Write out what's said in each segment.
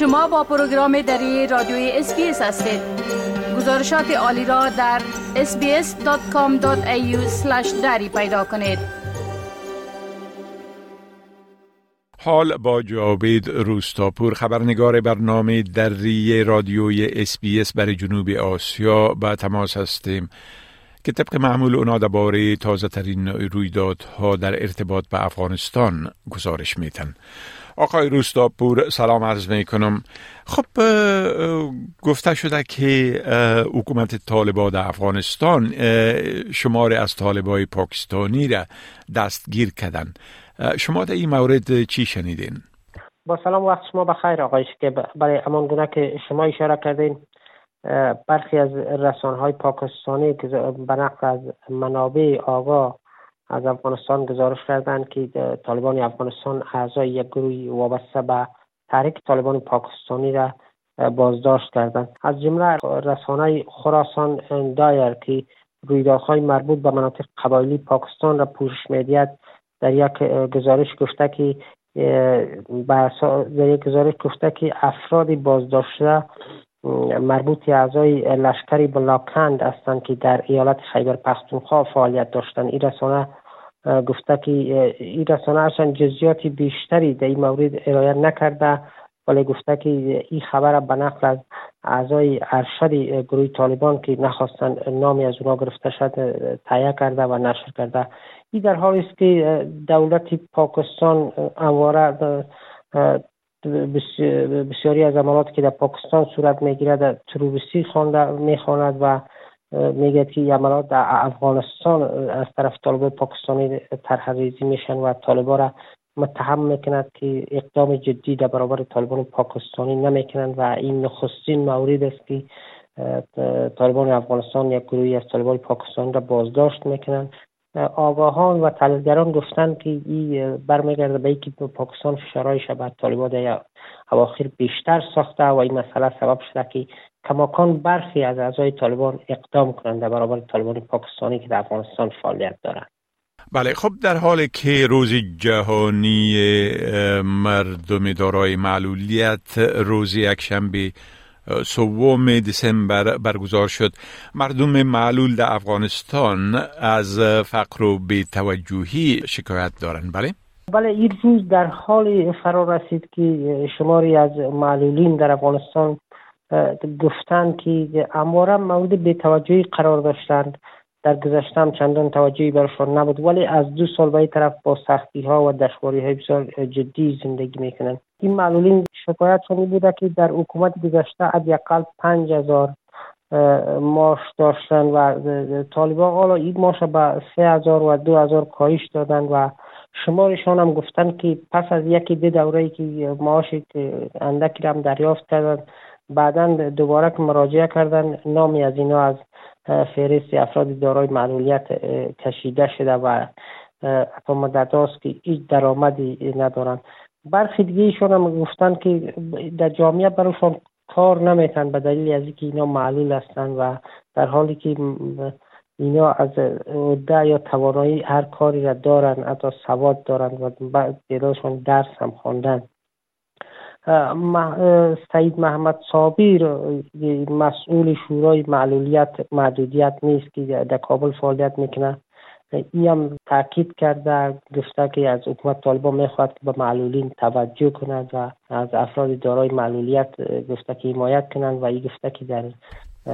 شما با program دری رادیوی SBS هستید. گزارشات عالی را در sbs.com.au دری پیدا کنید. حال با جاوید روستاپور خبرنگار برنامه دری رادیوی SBS برای جنوب آسیا به تماس هستیم که طبق معمول اونا درباره تازه ترین رویدادها در ارتباط به افغانستان گزارش میتن آقای روستاپور سلام عرض می کنم خب گفته شده که حکومت طالبان در افغانستان شمار از طالبای پاکستانی را دستگیر کردن شما در این مورد چی شنیدین؟ با سلام وقت شما بخیر آقای که برای امان گونه که شما اشاره کردین برخی از رسانه های پاکستانی که به نقل از منابع آگاه از افغانستان گزارش کردند که طالبان افغانستان اعضای یک گروه وابسته به تحریک طالبان پاکستانی را بازداشت کردند. از جمله رسانه خراسان دایر که رویدادهای مربوط به مناطق قبایلی پاکستان را پوشش می‌دهد در یک گزارش گفته که در یک گزارش گفته که افراد بازداشته مربوط اعضای لشکری بلاکند هستند که در ایالت خیبر پختونخوا فعالیت داشتند. این رسانه گفته که این رسانه اصلا جزیات بیشتری در این مورد ارائه نکرده. ولی گفته که این خبر به نقل از اعضای ارشد گروه طالبان که نخواستن نامی از اونا گرفته شد تایه کرده و نشر کرده. این در حالی است که دولت پاکستان امواره بسیاری از عملات که در پاکستان صورت می‌گیرد تروریستی خوانده می‌خواند و میگه که عملات در افغانستان از طرف طالب پاکستانی طرح ریزی میشن و طالبا را متهم می‌کند که اقدام جدی در برابر طالبان پاکستانی نمی‌کنند و این نخستین مورد است که طالبان افغانستان یک گروهی از طالبان پاکستان را بازداشت می‌کنند. آگاهان و تحلیلگران گفتند که این برمیگرده به اینکه پاکستان فشارهای بر طالبان در اواخر بیشتر ساخته و این مسئله سبب شده که کماکان برخی از اعضای طالبان اقدام کنند در برابر طالبان پاکستانی که در افغانستان فعالیت دارند. بله خب در حالی که روز جهانی مردم دارای معلولیت روز یکشنبه سوم دسامبر برگزار شد. مردم معلول در افغانستان از فقر و بیتوجهی شکایت دارند بله؟ بله این روز در حال فرا رسید که شماری از معلولین در افغانستان گفتند که امواره مورد بیتوجهی قرار داشتند. در گذشته هم چندان توجهی برشان نبود ولی از دو سال به طرف با سختی ها و دشواری های بسیار جدی زندگی می‌کنند. این معلولین شکایت شنی بوده که در حکومت گذشته حداقل پنج هزار ماش داشتن و طالبان. حالا این ماش به سه هزار و دو هزار کاهش دادن و شمارشان هم گفتن که پس از یکی دو دوره که معاش اندکی هم دریافت کردن بعدا دوباره که مراجعه کردن نامی از اینا از فهرست افراد دارای معلولیت کشیده شده و تا مدت که هیچ درآمدی ندارن. برخی دیگه ایشون هم گفتن که در جامعه براشون کار نمیتن به دلیل از اینکه اینا معلول هستن و در حالی که اینا از عده یا توانایی هر کاری را دارن حتی سواد دارن و بعد درس هم خواندن سعید محمد صابیر مسئول شورای معلولیت محدودیت نیست که در کابل فعالیت می‌کنه. ای هم تاکید کرده گفته که از حکومت طالبان می‌خواد که به معلولین توجه کند و از افراد دارای معلولیت گفته که حمایت کنند و ای گفته که در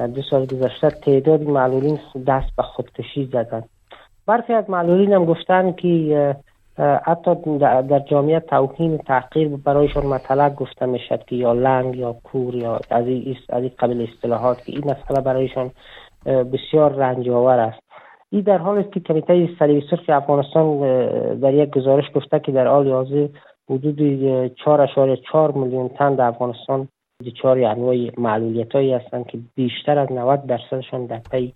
دو سال گذشته تعداد معلولین دست به خودکشی زدند. برخی از معلولین هم گفتن که حتی در جامعه توهین تحقیر برایشان مطلق گفته می‌شد که یا لنگ یا کور یا از این قبل اصطلاحات که این مسئله برایشان بسیار رنج آور است. این در حال است که کمیته صلیب سرخ افغانستان در یک گزارش گفته که در حال حاضر حدود 4.4 میلیون تن در افغانستان دچار انواع معلولیت هایی هستند که بیشتر از 90 درصدشان در پی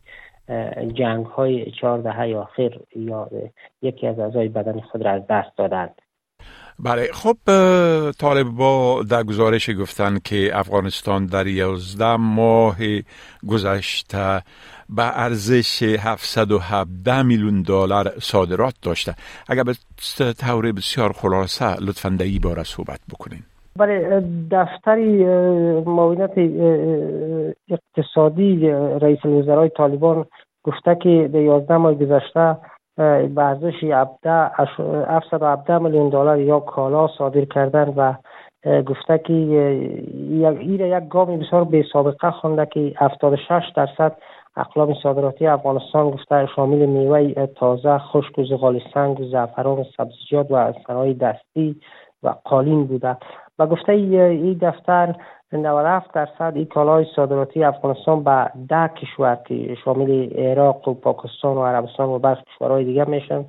جنگ های چهار دهه آخر یا یکی از اعضای بدن خود را از دست دادند. بله خب با در گزارش گفتن که افغانستان در یازده ماه گذشته به ارزش 717 میلیون دلار صادرات داشته. اگر به طور بسیار خلاصه لطفا در این باره صحبت بکنین. برای دفتری معاونت اقتصادی رئیس الوزرای طالبان گفته که در 11 ماه گذشته به ارزش 717 میلیون دلار یا کالا صادر کردن و گفته که این یک گام بسیار بی سابقه خونده که 76 درصد اقلام صادراتی افغانستان گفته شامل میوه تازه خشک و زغال سنگ و زعفران سبزیجات و صنایع دستی و قالین بوده. و گفته این دفتر 97 درصد این کالای صادراتی افغانستان به ده کشور که شامل عراق و پاکستان و عربستان و برخی کشورهای دیگه میشن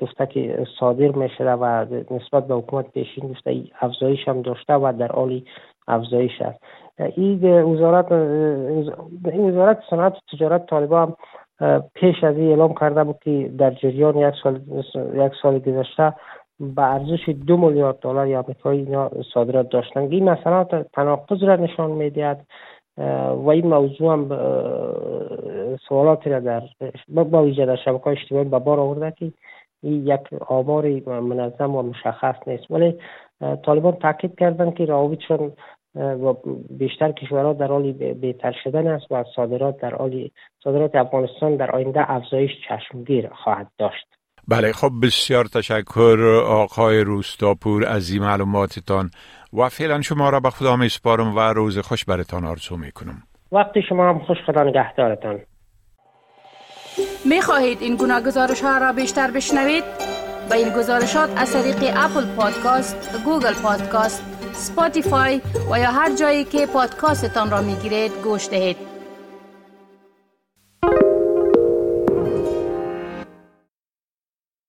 گفته که صادر میشه و نسبت به حکومت پیشین گفته افزایش هم داشته و در حال افزایش است. این وزارت این وزارت صنعت تجارت طالبان پیش از این اعلام کرده بود که در جریان یک سال یک سال گذشته به ارزش دو میلیارد دلار آمریکایی اینا صادرات داشتن. این مثلا تناقض را نشان می‌دهد و این موضوع هم سوالاتی را در با ویژه در شبکه اجتماعی به بار آورده که این یک آمار منظم و مشخص نیست. ولی طالبان تاکید کردن که روابطشون و بیشتر کشورها در حال بهتر شدن است و صادرات در حال صادرات افغانستان در آینده افزایش چشمگیر خواهد داشت. بله خب بسیار تشکر آقای روستاپور از این معلوماتتان و فعلا شما را به خدا می سپارم و روز خوش برتان آرزو می کنم وقت شما هم خوش خدا نگهدارتان می خواهید این گونه گزارش ها را بیشتر بشنوید؟ با این گزارشات از طریق Apple Podcast، Google Podcast، Spotify و یا هر جایی که پادکاستتان را می گیرید گوش دهید.